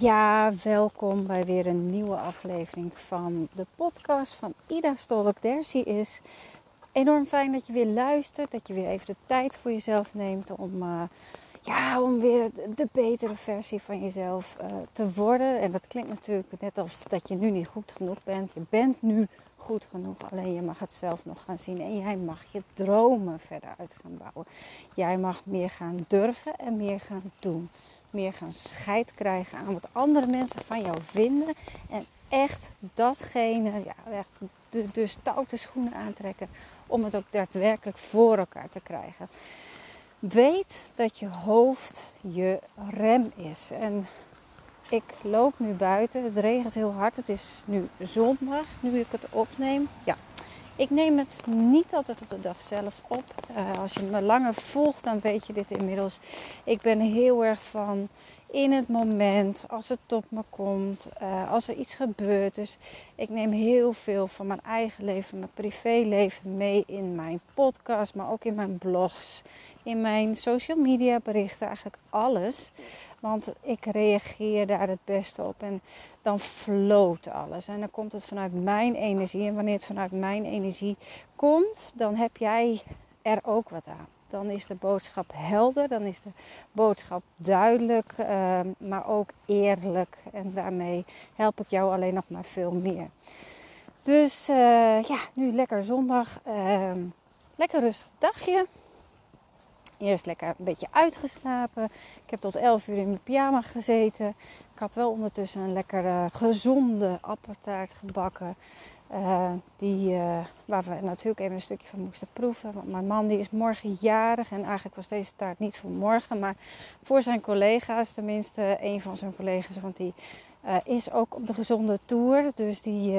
Ja, welkom bij weer een nieuwe aflevering van de podcast van Ida Stolk. There she is. Enorm fijn dat je weer luistert, dat je weer even de tijd voor jezelf neemt om, uh, ja, om weer de betere versie van jezelf uh, te worden. En dat klinkt natuurlijk net alsof dat je nu niet goed genoeg bent. Je bent nu goed genoeg, alleen je mag het zelf nog gaan zien. En jij mag je dromen verder uit gaan bouwen. Jij mag meer gaan durven en meer gaan doen meer gaan scheid krijgen aan wat andere mensen van jou vinden. En echt datgene, ja, echt de, de stoute schoenen aantrekken om het ook daadwerkelijk voor elkaar te krijgen. Weet dat je hoofd je rem is. En ik loop nu buiten. Het regent heel hard. Het is nu zondag, nu ik het opneem. Ja, ik neem het niet altijd op de dag zelf op. Uh, als je me langer volgt, dan weet je dit inmiddels. Ik ben heel erg van in het moment, als het op me komt, uh, als er iets gebeurt. Dus ik neem heel veel van mijn eigen leven, mijn privéleven mee in mijn podcast, maar ook in mijn blogs, in mijn social media berichten, eigenlijk alles. Want ik reageer daar het beste op en dan floot alles. En dan komt het vanuit mijn energie. En wanneer het vanuit mijn energie komt, dan heb jij er ook wat aan. Dan is de boodschap helder, dan is de boodschap duidelijk, uh, maar ook eerlijk. En daarmee help ik jou alleen nog maar veel meer. Dus uh, ja, nu lekker zondag. Uh, lekker rustig dagje. Eerst lekker een beetje uitgeslapen. Ik heb tot 11 uur in mijn pyjama gezeten. Ik had wel ondertussen een lekkere gezonde appeltaart gebakken. Uh, die, uh, waar we natuurlijk even een stukje van moesten proeven. Want mijn man die is morgen jarig. En eigenlijk was deze taart niet voor morgen. Maar voor zijn collega's tenminste. Een van zijn collega's. Want die uh, is ook op de gezonde tour. Dus die,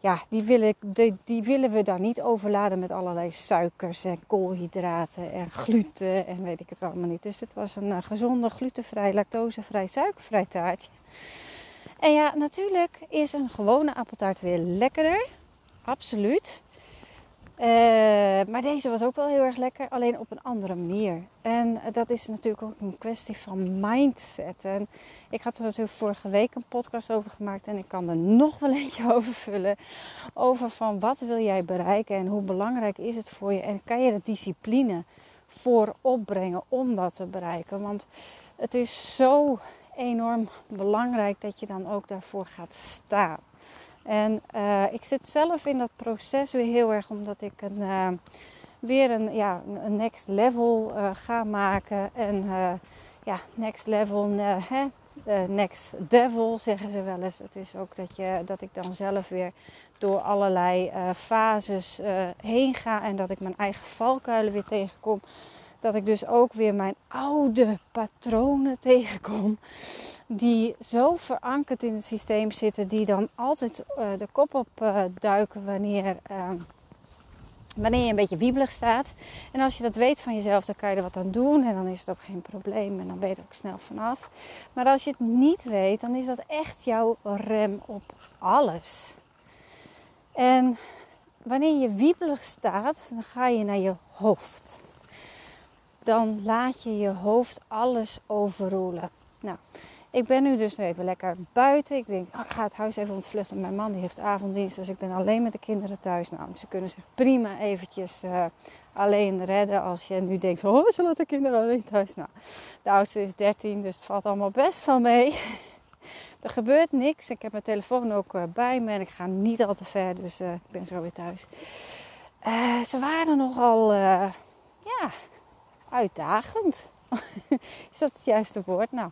ja, die, wil die, die, willen we daar niet overladen met allerlei suikers en koolhydraten en gluten en weet ik het allemaal niet. Dus het was een gezonde, glutenvrij, lactosevrij, suikervrij taartje. En ja, natuurlijk is een gewone appeltaart weer lekkerder. Absoluut. Uh, maar deze was ook wel heel erg lekker, alleen op een andere manier. En dat is natuurlijk ook een kwestie van mindset. En ik had er natuurlijk vorige week een podcast over gemaakt en ik kan er nog wel eentje over vullen. Over van wat wil jij bereiken en hoe belangrijk is het voor je en kan je de discipline voor opbrengen om dat te bereiken. Want het is zo enorm belangrijk dat je dan ook daarvoor gaat staan. En uh, ik zit zelf in dat proces weer heel erg omdat ik een, uh, weer een, ja, een next level uh, ga maken. En ja, next level, hè, next devil zeggen ze wel eens. Het is ook dat, je, dat ik dan zelf weer door allerlei fases heen ga en dat ik mijn eigen valkuilen weer tegenkom. Dat ik dus ook weer mijn oude patronen tegenkom die zo verankerd in het systeem zitten, die dan altijd uh, de kop op uh, duiken wanneer, uh, wanneer je een beetje wiebelig staat. En als je dat weet van jezelf, dan kan je er wat aan doen en dan is het ook geen probleem en dan ben je er ook snel vanaf. Maar als je het niet weet, dan is dat echt jouw rem op alles. En wanneer je wiebelig staat, dan ga je naar je hoofd. Dan laat je je hoofd alles overroelen. Nou, ik ben nu dus even lekker buiten. Ik denk, oh, ik ga het huis even ontvluchten. Mijn man die heeft avonddienst, dus ik ben alleen met de kinderen thuis. Nou, ze kunnen zich prima eventjes uh, alleen redden. Als je nu denkt, oh, ze laten de kinderen alleen thuis. Nou, de oudste is 13, dus het valt allemaal best wel mee. er gebeurt niks. Ik heb mijn telefoon ook uh, bij me en ik ga niet al te ver, dus uh, ik ben zo weer thuis. ze waren nogal, ja, uitdagend. is dat het juiste woord? Nou,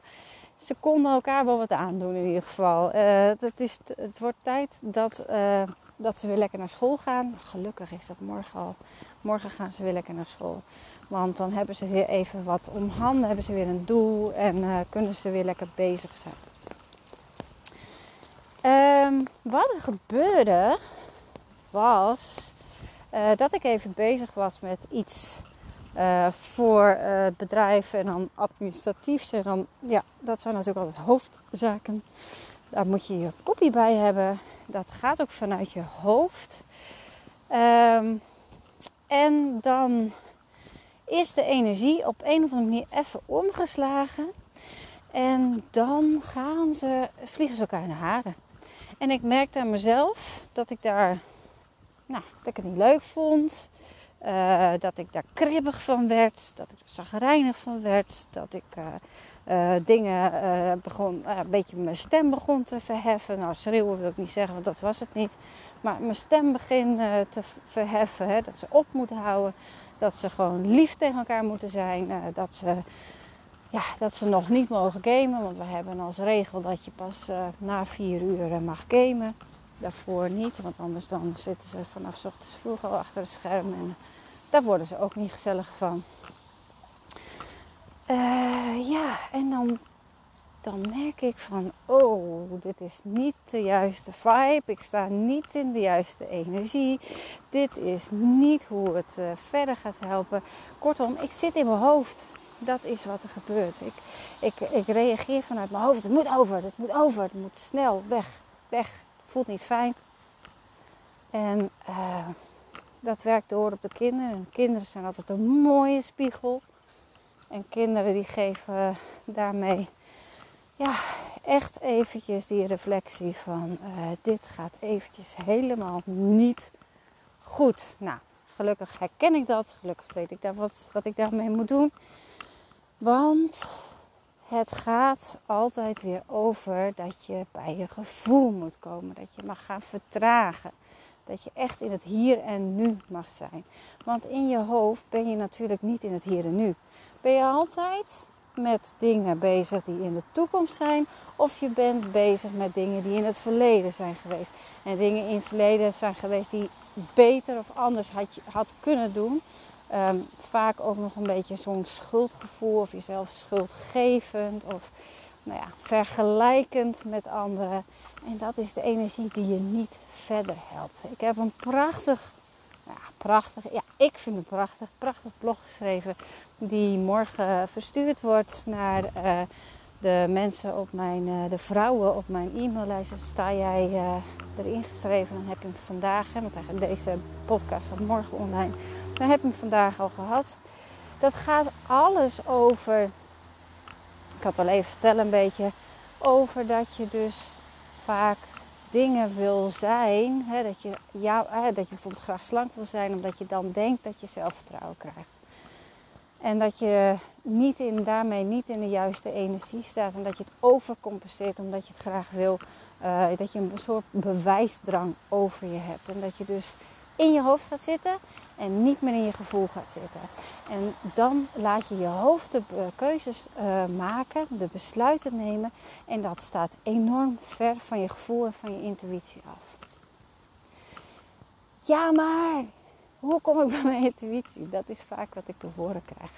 ze konden elkaar wel wat aandoen in ieder geval. Uh, dat is, het wordt tijd dat, uh, dat ze weer lekker naar school gaan. Gelukkig is dat morgen al. Morgen gaan ze weer lekker naar school. Want dan hebben ze weer even wat om handen, hebben ze weer een doel en uh, kunnen ze weer lekker bezig zijn. Um, wat er gebeurde was dat ik even bezig was met iets uh, voor het bedrijf en dan administratief. En dan, ja, dat zijn natuurlijk altijd hoofdzaken. Daar moet je je kopie bij hebben. Dat gaat ook vanuit je hoofd. Um, en dan is de energie op een of andere manier even omgeslagen. En dan gaan ze, vliegen ze elkaar in de haren. En ik merkte aan mezelf dat ik daar, nou, dat ik het niet leuk vond. Uh, dat ik daar kribbig van werd. Dat ik er zagrijnig van werd. Dat ik uh, uh, dingen begon, een beetje mijn stem begon te verheffen. Nou, schreeuwen wil ik niet zeggen, want dat was het niet. Maar mijn stem begin te verheffen. Hè, dat ze op moeten houden. Dat ze gewoon lief tegen elkaar moeten zijn. dat ze ja, dat ze nog niet mogen gamen. Want we hebben als regel dat je pas na vier uur mag gamen. Daarvoor niet, want anders dan zitten ze vanaf ochtends vroeg al achter het scherm. En daar worden ze ook niet gezellig van. Uh, ja, en dan, dan merk ik van, oh, dit is niet de juiste vibe. Ik sta niet in de juiste energie. Dit is niet hoe het uh, verder gaat helpen. Kortom, ik zit in mijn hoofd. Dat is wat er gebeurt. Ik, ik, ik reageer vanuit mijn hoofd. Het moet over, het moet over, het moet snel, weg, weg. Voelt niet fijn. En uh, dat werkt door op de kinderen. En kinderen zijn altijd een mooie spiegel. En kinderen die geven daarmee ja, echt eventjes die reflectie van uh, dit gaat eventjes helemaal niet goed. Nou, gelukkig herken ik dat. Gelukkig weet ik daar wat, wat ik daarmee moet doen. Want het gaat altijd weer over dat je bij je gevoel moet komen. Dat je mag gaan vertragen. Dat je echt in het hier en nu mag zijn. Want in je hoofd ben je natuurlijk niet in het hier en nu. Ben je altijd met dingen bezig die in de toekomst zijn, of je bent bezig met dingen die in het verleden zijn geweest. En dingen in het verleden zijn geweest die beter of anders had, je, had kunnen doen. Um, vaak ook nog een beetje zo'n schuldgevoel of jezelf schuldgevend of nou ja, vergelijkend met anderen. En dat is de energie die je niet verder helpt. Ik heb een prachtig, ja, prachtig, ja, ik vind een prachtig, prachtig blog geschreven. Die morgen verstuurd wordt naar uh, de mensen op mijn, uh, de vrouwen op mijn e-maillijst. Dus sta jij uh, erin geschreven, dan heb je hem vandaag, want deze podcast gaat morgen online. Dan heb hem vandaag al gehad. Dat gaat alles over, ik had wel even vertellen een beetje, over dat je dus vaak dingen wil zijn. Hè, dat, je, hè, dat je bijvoorbeeld graag slank wil zijn, omdat je dan denkt dat je zelfvertrouwen krijgt. En dat je niet in, daarmee niet in de juiste energie staat. En dat je het overcompenseert omdat je het graag wil. Uh, dat je een soort bewijsdrang over je hebt. En dat je dus in je hoofd gaat zitten en niet meer in je gevoel gaat zitten. En dan laat je je hoofd de keuzes uh, maken, de besluiten nemen. En dat staat enorm ver van je gevoel en van je intuïtie af. Ja, maar hoe kom ik bij mijn intuïtie? Dat is vaak wat ik te horen krijg.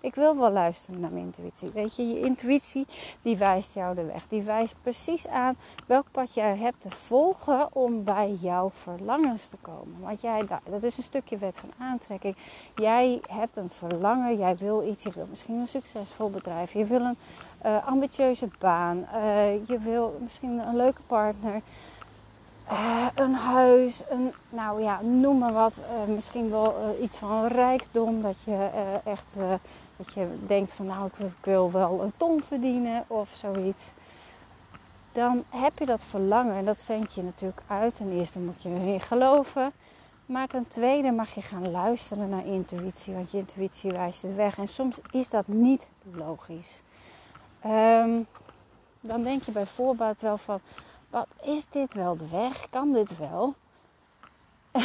Ik wil wel luisteren naar mijn intuïtie. Weet je, je intuïtie die wijst jou de weg. Die wijst precies aan welk pad jij hebt te volgen om bij jouw verlangens te komen. Want jij, dat is een stukje wet van aantrekking. Jij hebt een verlangen, jij wil iets. Je wil misschien een succesvol bedrijf. Je wil een uh, ambitieuze baan. Uh, je wil misschien een leuke partner. Een huis, een, nou ja, noem maar wat. Uh, misschien wel uh, iets van rijkdom. Dat je echt dat je denkt van nou, ik wil wel een ton verdienen of zoiets. Dan heb je dat verlangen en dat zend je natuurlijk uit. Ten eerste moet je erin geloven. Maar ten tweede mag je gaan luisteren naar intuïtie, want je intuïtie wijst het weg. En soms is dat niet logisch. Um, dan denk je bijvoorbeeld wel van, wat is dit wel de weg? Kan dit wel?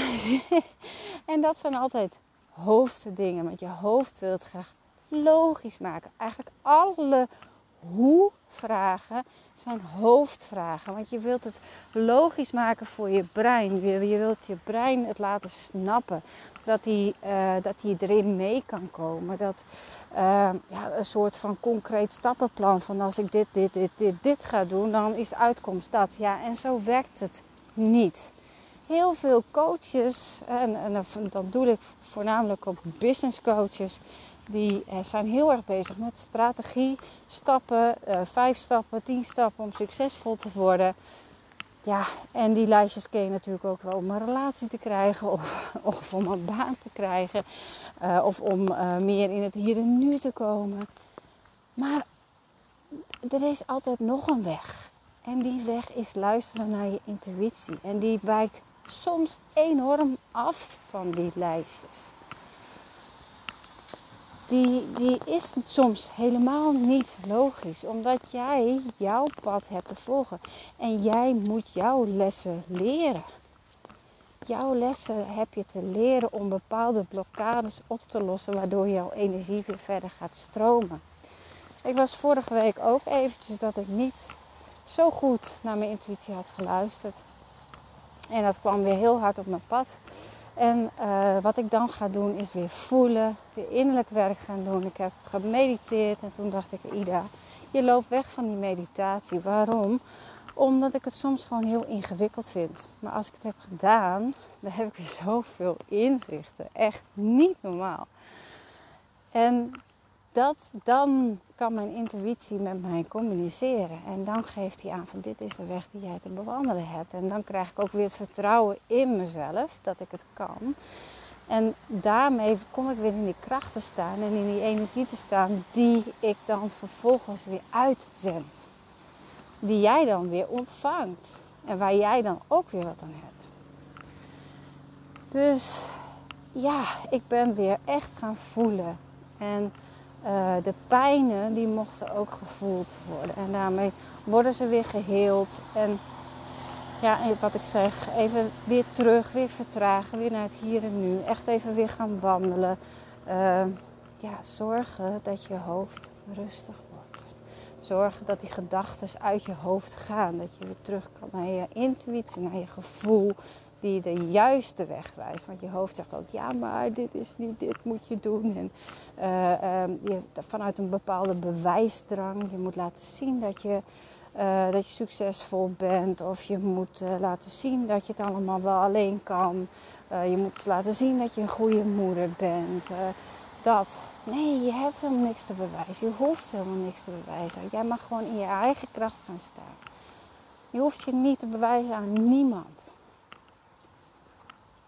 en dat zijn altijd hoofddingen, want je hoofd wil het graag logisch maken. Eigenlijk alle hoe vragen zijn hoofdvragen. Want je wilt het logisch maken voor je brein. Je, wilt je brein het laten snappen. Dat hij, uh, dat hij erin mee kan komen. Dat uh, ja, een soort van concreet stappenplan van als ik dit, dit, dit, dit, dit ga doen, dan is de uitkomst dat. Ja, en zo werkt het niet. Heel veel coaches, en, en dan doe ik voornamelijk op business coaches, die eh, zijn heel erg bezig met strategie, stappen, uh, vijf stappen, tien stappen om succesvol te worden. Ja, en die lijstjes ken je natuurlijk ook wel om een relatie te krijgen of, of om een baan te krijgen uh, of om meer in het hier en nu te komen. Maar er is altijd nog een weg. En die weg is luisteren naar je intuïtie. En die wijkt soms enorm af van die lijstjes die, die is soms helemaal niet logisch. Omdat jij jouw pad hebt te volgen. En jij moet jouw lessen leren. Jouw lessen heb je te leren om bepaalde blokkades op te lossen. Waardoor jouw energie weer verder gaat stromen. Ik was vorige week ook eventjes dat ik niet zo goed naar mijn intuïtie had geluisterd. En dat kwam weer heel hard op mijn pad. En uh, wat ik dan ga doen is weer voelen, weer innerlijk werk gaan doen. Ik heb gemediteerd en toen dacht ik, Ida, je loopt weg van die meditatie. Waarom? Omdat ik het soms gewoon heel ingewikkeld vind. Maar als ik het heb gedaan, dan heb ik weer zoveel inzichten. Echt niet normaal. En dat, dan kan mijn intuïtie met mij communiceren. En dan geeft hij aan van dit is de weg die jij te bewandelen hebt. En dan krijg ik ook weer het vertrouwen in mezelf dat ik het kan. En daarmee kom ik weer in die kracht te staan en in die energie te staan die ik dan vervolgens weer uitzend. Die jij dan weer ontvangt. En waar jij dan ook weer wat aan hebt. Dus ja, ik ben weer echt gaan voelen. En uh, de pijnen die mochten ook gevoeld worden. En daarmee worden ze weer geheeld. En ja, wat ik zeg, even weer terug, weer vertragen, weer naar het hier en nu. Echt even weer gaan wandelen. Uh, ja, zorgen dat je hoofd rustig wordt. Zorgen dat die gedachten uit je hoofd gaan. Dat je weer terug kan naar je intuïtie, naar je gevoel die de juiste weg wijst. Want je hoofd zegt altijd, ja, maar dit is niet, dit moet je doen. En uh, um, je, vanuit een bepaalde bewijsdrang, je moet laten zien dat je, uh, dat je succesvol bent. Of je moet uh, laten zien dat je het allemaal wel alleen kan. je moet laten zien dat je een goede moeder bent. dat. Nee, je hebt helemaal niks te bewijzen. Je hoeft helemaal niks te bewijzen. Jij mag gewoon in je eigen kracht gaan staan. Je hoeft je niet te bewijzen aan niemand.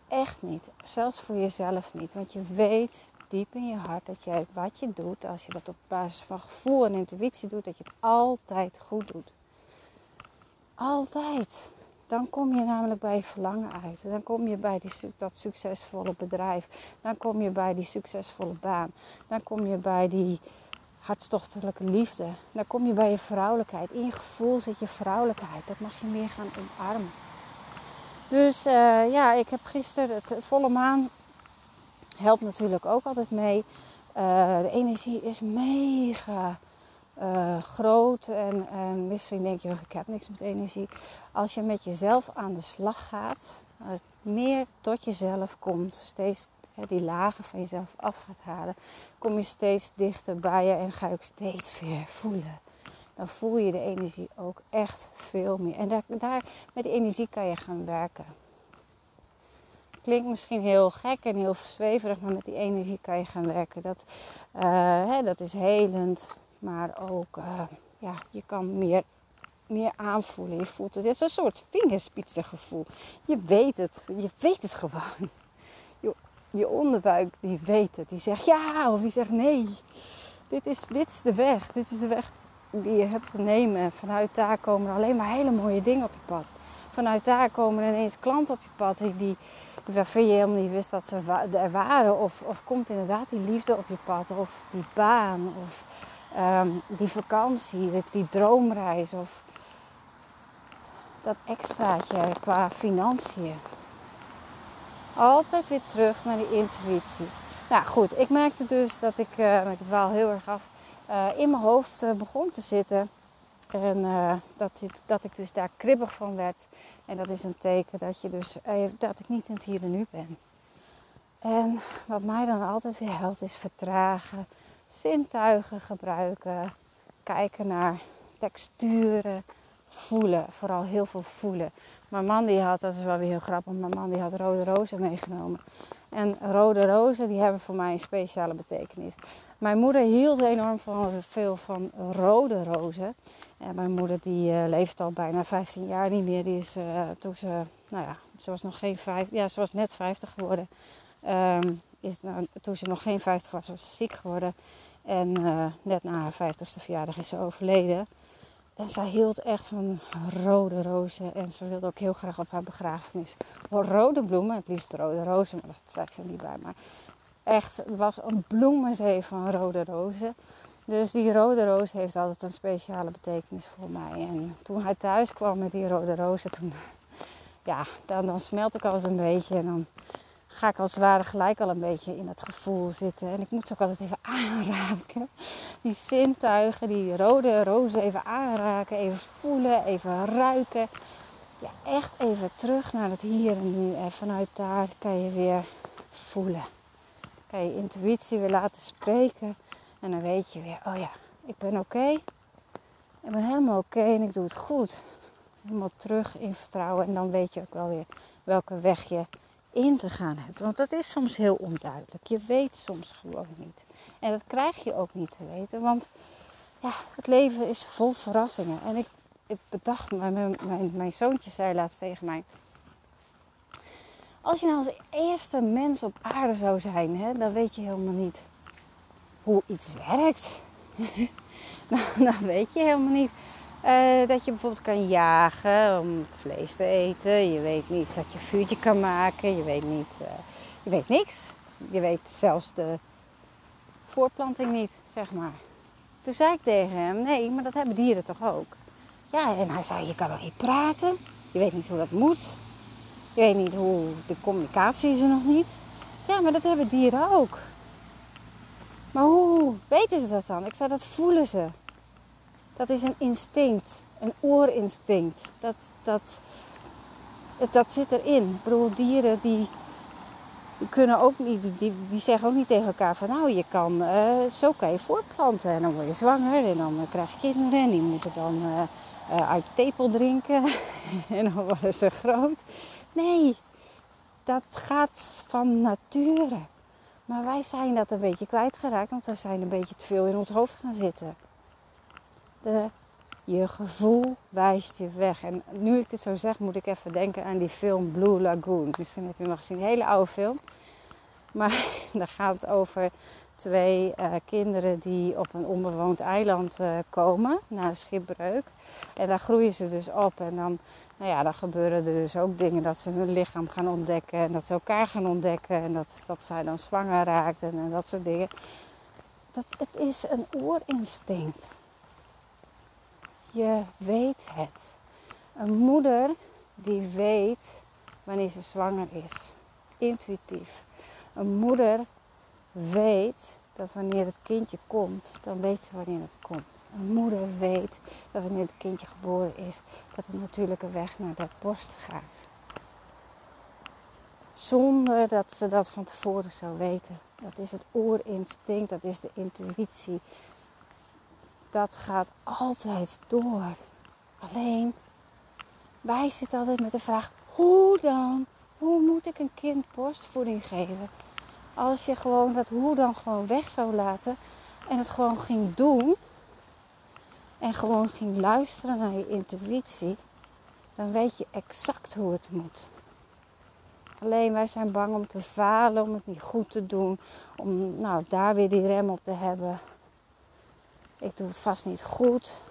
Echt niet. Zelfs voor jezelf niet. Want je weet diep in je hart dat jij wat je doet, als je dat op basis van gevoel en intuïtie doet, dat je het altijd goed doet. Altijd. Dan kom je namelijk bij je verlangen uit. Dan kom je bij die, dat succesvolle bedrijf. Dan kom je bij die succesvolle baan. Dan kom je bij die hartstochtelijke liefde. Dan kom je bij je vrouwelijkheid. In je gevoel zit je vrouwelijkheid. Dat mag je meer gaan omarmen. Dus uh, ja, ik heb gisteren het volle maan helpt natuurlijk ook altijd mee. Uh, de energie is mega groot en, en, misschien denk je, ik heb niks met energie. Als je met jezelf aan de slag gaat, meer tot jezelf komt, steeds die lagen van jezelf af gaat halen, kom je steeds dichter bij je en ga je ook steeds weer voelen dan voel je de energie ook echt veel meer. En daar, daar met die energie kan je gaan werken. Klinkt misschien heel gek en heel zweverig, maar met die energie kan je gaan werken. Dat, uh, hè, dat is helend, maar ook uh, ja, je kan meer, meer aanvoelen. Je voelt het. Het is een soort vingerspitsengevoel. Je weet het. Je weet het gewoon. Je, je onderbuik die weet het. Die zegt ja of die zegt nee. Dit is, dit is de weg. Dit is de weg die je hebt te nemen. Vanuit daar komen er alleen maar hele mooie dingen op je pad. Vanuit daar komen er ineens klanten op je pad die, die waarvan je helemaal niet wist dat ze er waren. Of, of komt inderdaad die liefde op je pad. Of die baan. Of um, die vakantie. Die droomreis. Of dat extraatje qua financiën. Altijd weer terug naar die intuïtie. Nou goed, ik merkte dus dat ik, uh, ik dwaal heel erg af, in mijn hoofd uh, begon te zitten. En uh, dat, dat ik dus daar kribbig van werd. En dat is een teken dat, je dus, dat ik niet in het hier en nu ben. En wat mij dan altijd weer helpt is vertragen, zintuigen gebruiken, kijken naar texturen, voelen. Vooral heel veel voelen. Mijn man die had, dat is wel weer heel grappig, mijn man die had rode rozen meegenomen. En rode rozen die hebben voor mij een speciale betekenis. Mijn moeder hield enorm veel van rode rozen. En mijn moeder die uh, leeft al bijna 15 jaar niet meer. Die is uh, toen ze, nou ja, ze was nog geen vijf, ja, ze was net 50 geworden. Um, is, toen ze nog geen 50 was, was ze ziek geworden. En uh, net na haar 50ste verjaardag is ze overleden. En zij hield echt van rode rozen. En ze wilde ook heel graag op haar begrafenis rode bloemen. Het liefst rode rozen, maar dat zei ze niet bij. Maar echt, het was een bloemenzee van rode rozen. Dus die rode roos heeft altijd een speciale betekenis voor mij. En toen hij thuis kwam met die rode rozen, toen, ja, dan, dan smelt ik alles een beetje. En dan ga ik als het ware gelijk al een beetje in het gevoel zitten. En ik moet ook altijd even aanraken. Die zintuigen, die rode rozen even aanraken, even voelen, even ruiken. Ja, echt even terug naar het hier en nu. En vanuit daar kan je weer voelen. Kan je intuïtie weer laten spreken. En dan weet je weer, oh ja, ik ben oké. Ik ben helemaal oké en ik doe het goed. Helemaal terug in vertrouwen. En dan weet je ook wel weer welke weg je in te gaan hebt. Want dat is soms heel onduidelijk. Je weet soms gewoon niet. En dat krijg je ook niet te weten. Want ja, het leven is vol verrassingen. En ik, ik bedacht, mijn, mijn, mijn zoontje zei laatst tegen mij. Als je nou als eerste mens op aarde zou zijn, hè, dan weet je helemaal niet hoe iets werkt. nou, dan weet je helemaal niet uh, dat je bijvoorbeeld kan jagen om vlees te eten. Je weet niet dat je vuurtje kan maken. Je weet niet, uh, je weet niks. Je weet zelfs de voorplanting niet, zeg maar. Toen zei ik tegen hem, nee, maar dat hebben dieren toch ook? Ja, en hij zei, je kan nog niet praten. Je weet niet hoe dat moet. Je weet niet hoe, de communicatie is er nog niet. Ja, maar dat hebben dieren ook. Maar hoe weten ze dat dan? Ik zei, dat voelen ze. Dat is een instinct, een oorinstinct. Dat, dat, dat zit erin. Ik dieren die kunnen ook niet, die, die zeggen ook niet tegen elkaar van nou, je kan, uh, zo kan je voortplanten. En dan word je zwanger en dan krijg je kinderen en die moeten dan uh, uh, uit tepel drinken. en dan worden ze groot. Nee, dat gaat van nature. Maar wij zijn dat een beetje kwijtgeraakt, want we zijn een beetje te veel in ons hoofd gaan zitten je gevoel wijst je weg. En nu ik dit zo zeg, moet ik even denken aan die film Blue Lagoon. Misschien heb je hem al gezien, een hele oude film. Maar daar gaat het over twee uh, kinderen die op een onbewoond eiland uh, komen na een schipbreuk. En daar groeien ze dus op. En dan, nou ja, dan gebeuren er dus ook dingen dat ze hun lichaam gaan ontdekken. En dat ze elkaar gaan ontdekken. En dat, dat zij dan zwanger raakt en, en dat soort dingen. Dat, het is een oorinstinct. Je weet het. Een moeder die weet wanneer ze zwanger is. Intuïtief. Een moeder weet dat wanneer het kindje komt, dan weet ze wanneer het komt. Een moeder weet dat wanneer het kindje geboren is, dat de natuurlijke weg naar de borst gaat. Zonder dat ze dat van tevoren zou weten. Dat is het oorinstinct, dat is de intuïtie dat gaat altijd door. Alleen, wij zitten altijd met de vraag: hoe dan? Hoe moet ik een kind borstvoeding geven? Als je gewoon dat hoe dan gewoon weg zou laten en het gewoon ging doen en gewoon ging luisteren naar je intuïtie, dan weet je exact hoe het moet. Alleen wij zijn bang om te falen, om het niet goed te doen, om nou, daar weer die rem op te hebben ik doe het vast niet goed.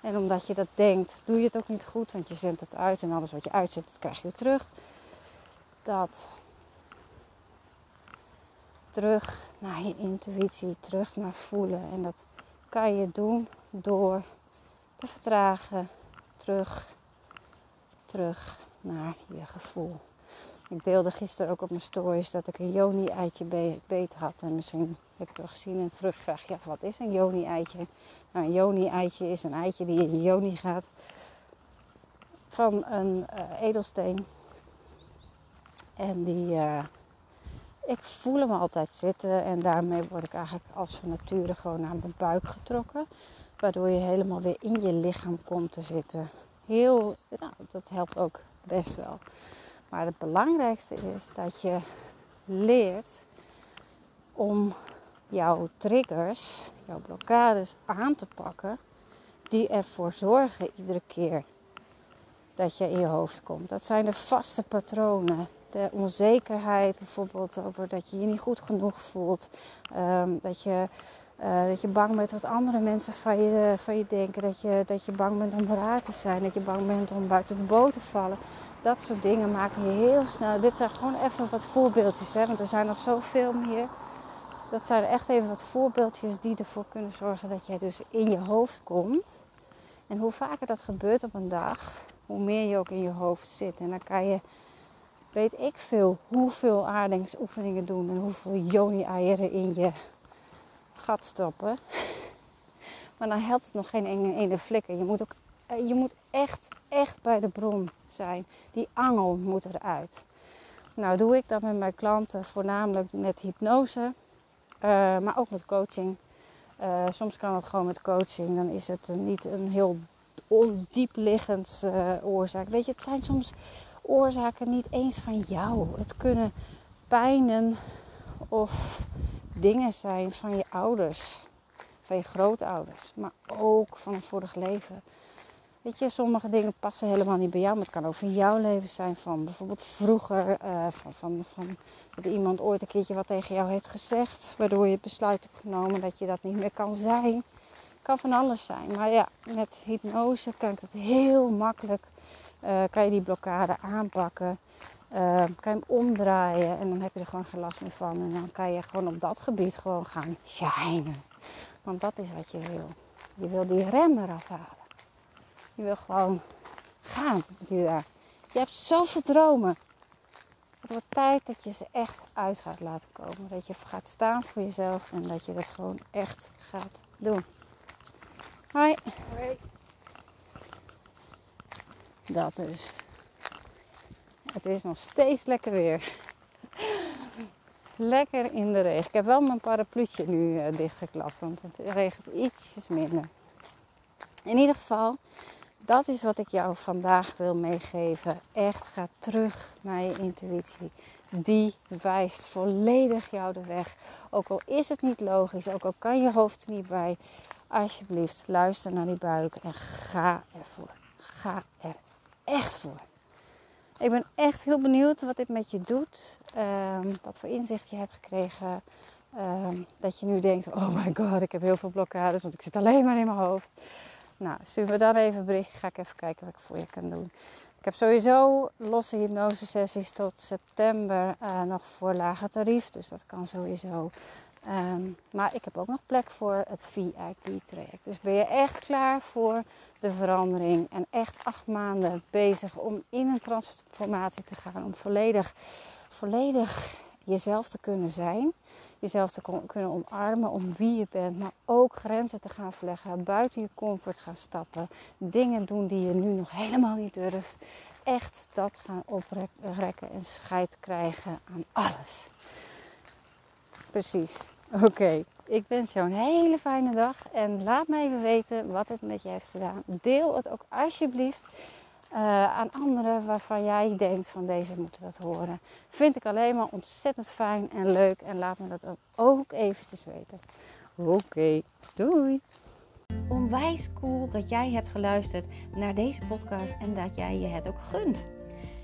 En omdat je dat denkt, doe je het ook niet goed, want je zendt het uit en alles wat je uitzet, dat krijg je terug. Dat terug naar je intuïtie, terug naar voelen. En dat kan je doen door te vertragen, terug, terug naar je gevoel. Ik deelde gisteren ook op mijn stories dat ik een Joni-eitje beet had. En misschien heb je het al gezien en vrucht vraag je wat is een Joni-eitje? Nou, een Joni-eitje is een eitje die in je Joni gaat van een uh, edelsteen. En die, uh, ik voel hem altijd zitten en daarmee word ik eigenlijk als van nature gewoon naar mijn buik getrokken. Waardoor je helemaal weer in je lichaam komt te zitten. Heel, nou, dat helpt ook best wel. Maar het belangrijkste is dat je leert om jouw triggers, jouw blokkades aan te pakken, die ervoor zorgen iedere keer dat je in je hoofd komt. Dat zijn de vaste patronen. De onzekerheid bijvoorbeeld over dat je je niet goed genoeg voelt. Um, dat, je, uh, dat je bang bent wat andere mensen van je, van je denken. Dat je, dat je bang bent om raar te zijn. Dat je bang bent om buiten de boot te vallen. Dat soort dingen maken je heel snel. Dit zijn gewoon even wat voorbeeldjes, hè, want er zijn nog zoveel meer. Dat zijn echt even wat voorbeeldjes die ervoor kunnen zorgen dat jij dus in je hoofd komt. En hoe vaker dat gebeurt op een dag, hoe meer je ook in je hoofd zit. En dan kan je, weet ik veel, hoeveel aardingsoefeningen doen en hoeveel joni-eieren in je gat stoppen. Maar dan helpt het nog geen ene flikker. Je moet ook je moet echt, echt bij de bron zijn. Die angel moet eruit. Nou doe ik dat met mijn klanten voornamelijk met hypnose, uh, maar ook met coaching. Uh, soms kan het gewoon met coaching. Dan is het niet een heel diepliggend uh, oorzaak. Weet je, het zijn soms oorzaken niet eens van jou. Het kunnen pijnen of dingen zijn van je ouders, van je grootouders, maar ook van een vorig leven. Weet je, sommige dingen passen helemaal niet bij jou, maar het kan ook van jouw leven zijn. Van bijvoorbeeld vroeger, uh, van, van, van dat iemand ooit een keertje wat tegen jou heeft gezegd, waardoor je besluit hebt genomen dat je dat niet meer kan zijn. Kan van alles zijn. Maar ja, met hypnose kan ik het heel makkelijk, uh, kan je die blokkade aanpakken. Uh, kan je hem omdraaien en dan heb je er gewoon geen last meer van. En dan kan je gewoon op dat gebied gewoon gaan shinen. Want dat is wat je wil. Je wil die rem eraf halen. Je wil gewoon gaan met je daar. Je hebt zoveel dromen. Het wordt tijd dat je ze echt uit gaat laten komen. Dat je gaat staan voor jezelf en dat je dat gewoon echt gaat doen. Hoi. Hoi. Dat dus. Het is nog steeds lekker weer. Lekker in de regen. Ik heb wel mijn parapluutje nu uh, dichtgeklapt, want het regent ietsjes minder. In ieder geval, dat is wat ik jou vandaag wil meegeven. Echt ga terug naar je intuïtie. Die wijst volledig jou de weg. Ook al is het niet logisch, ook al kan je hoofd er niet bij. Alsjeblieft, luister naar die buik en ga ervoor. Ga er echt voor. Ik ben echt heel benieuwd wat dit met je doet. Um, wat voor inzicht je hebt gekregen. Um, dat je nu denkt, oh my god, ik heb heel veel blokkades, want ik zit alleen maar in mijn hoofd. Nou, stuur me dan even een berichtje. Ga ik even kijken wat ik voor je kan doen. Ik heb sowieso losse hypnose sessies tot september uh, nog voor lage tarief. Dus dat kan sowieso. Um, maar ik heb ook nog plek voor het VIP-traject. Dus ben je echt klaar voor de verandering en echt acht maanden bezig om in een transformatie te gaan. Om volledig, volledig jezelf te kunnen zijn jezelf te kunnen omarmen om wie je bent, maar ook grenzen te gaan verleggen, buiten je comfort gaan stappen, dingen doen die je nu nog helemaal niet durft. Echt dat gaan oprekken en scheid krijgen aan alles. Precies. Oké, ik wens jou een hele fijne dag en laat me even weten wat het met je heeft gedaan. Deel het ook alsjeblieft aan anderen waarvan jij denkt van deze moeten dat horen. Vind ik alleen maar ontzettend fijn en leuk en laat me dat ook, ook eventjes weten. Oké, doei! Onwijs cool dat jij hebt geluisterd naar deze podcast en dat jij je het ook gunt.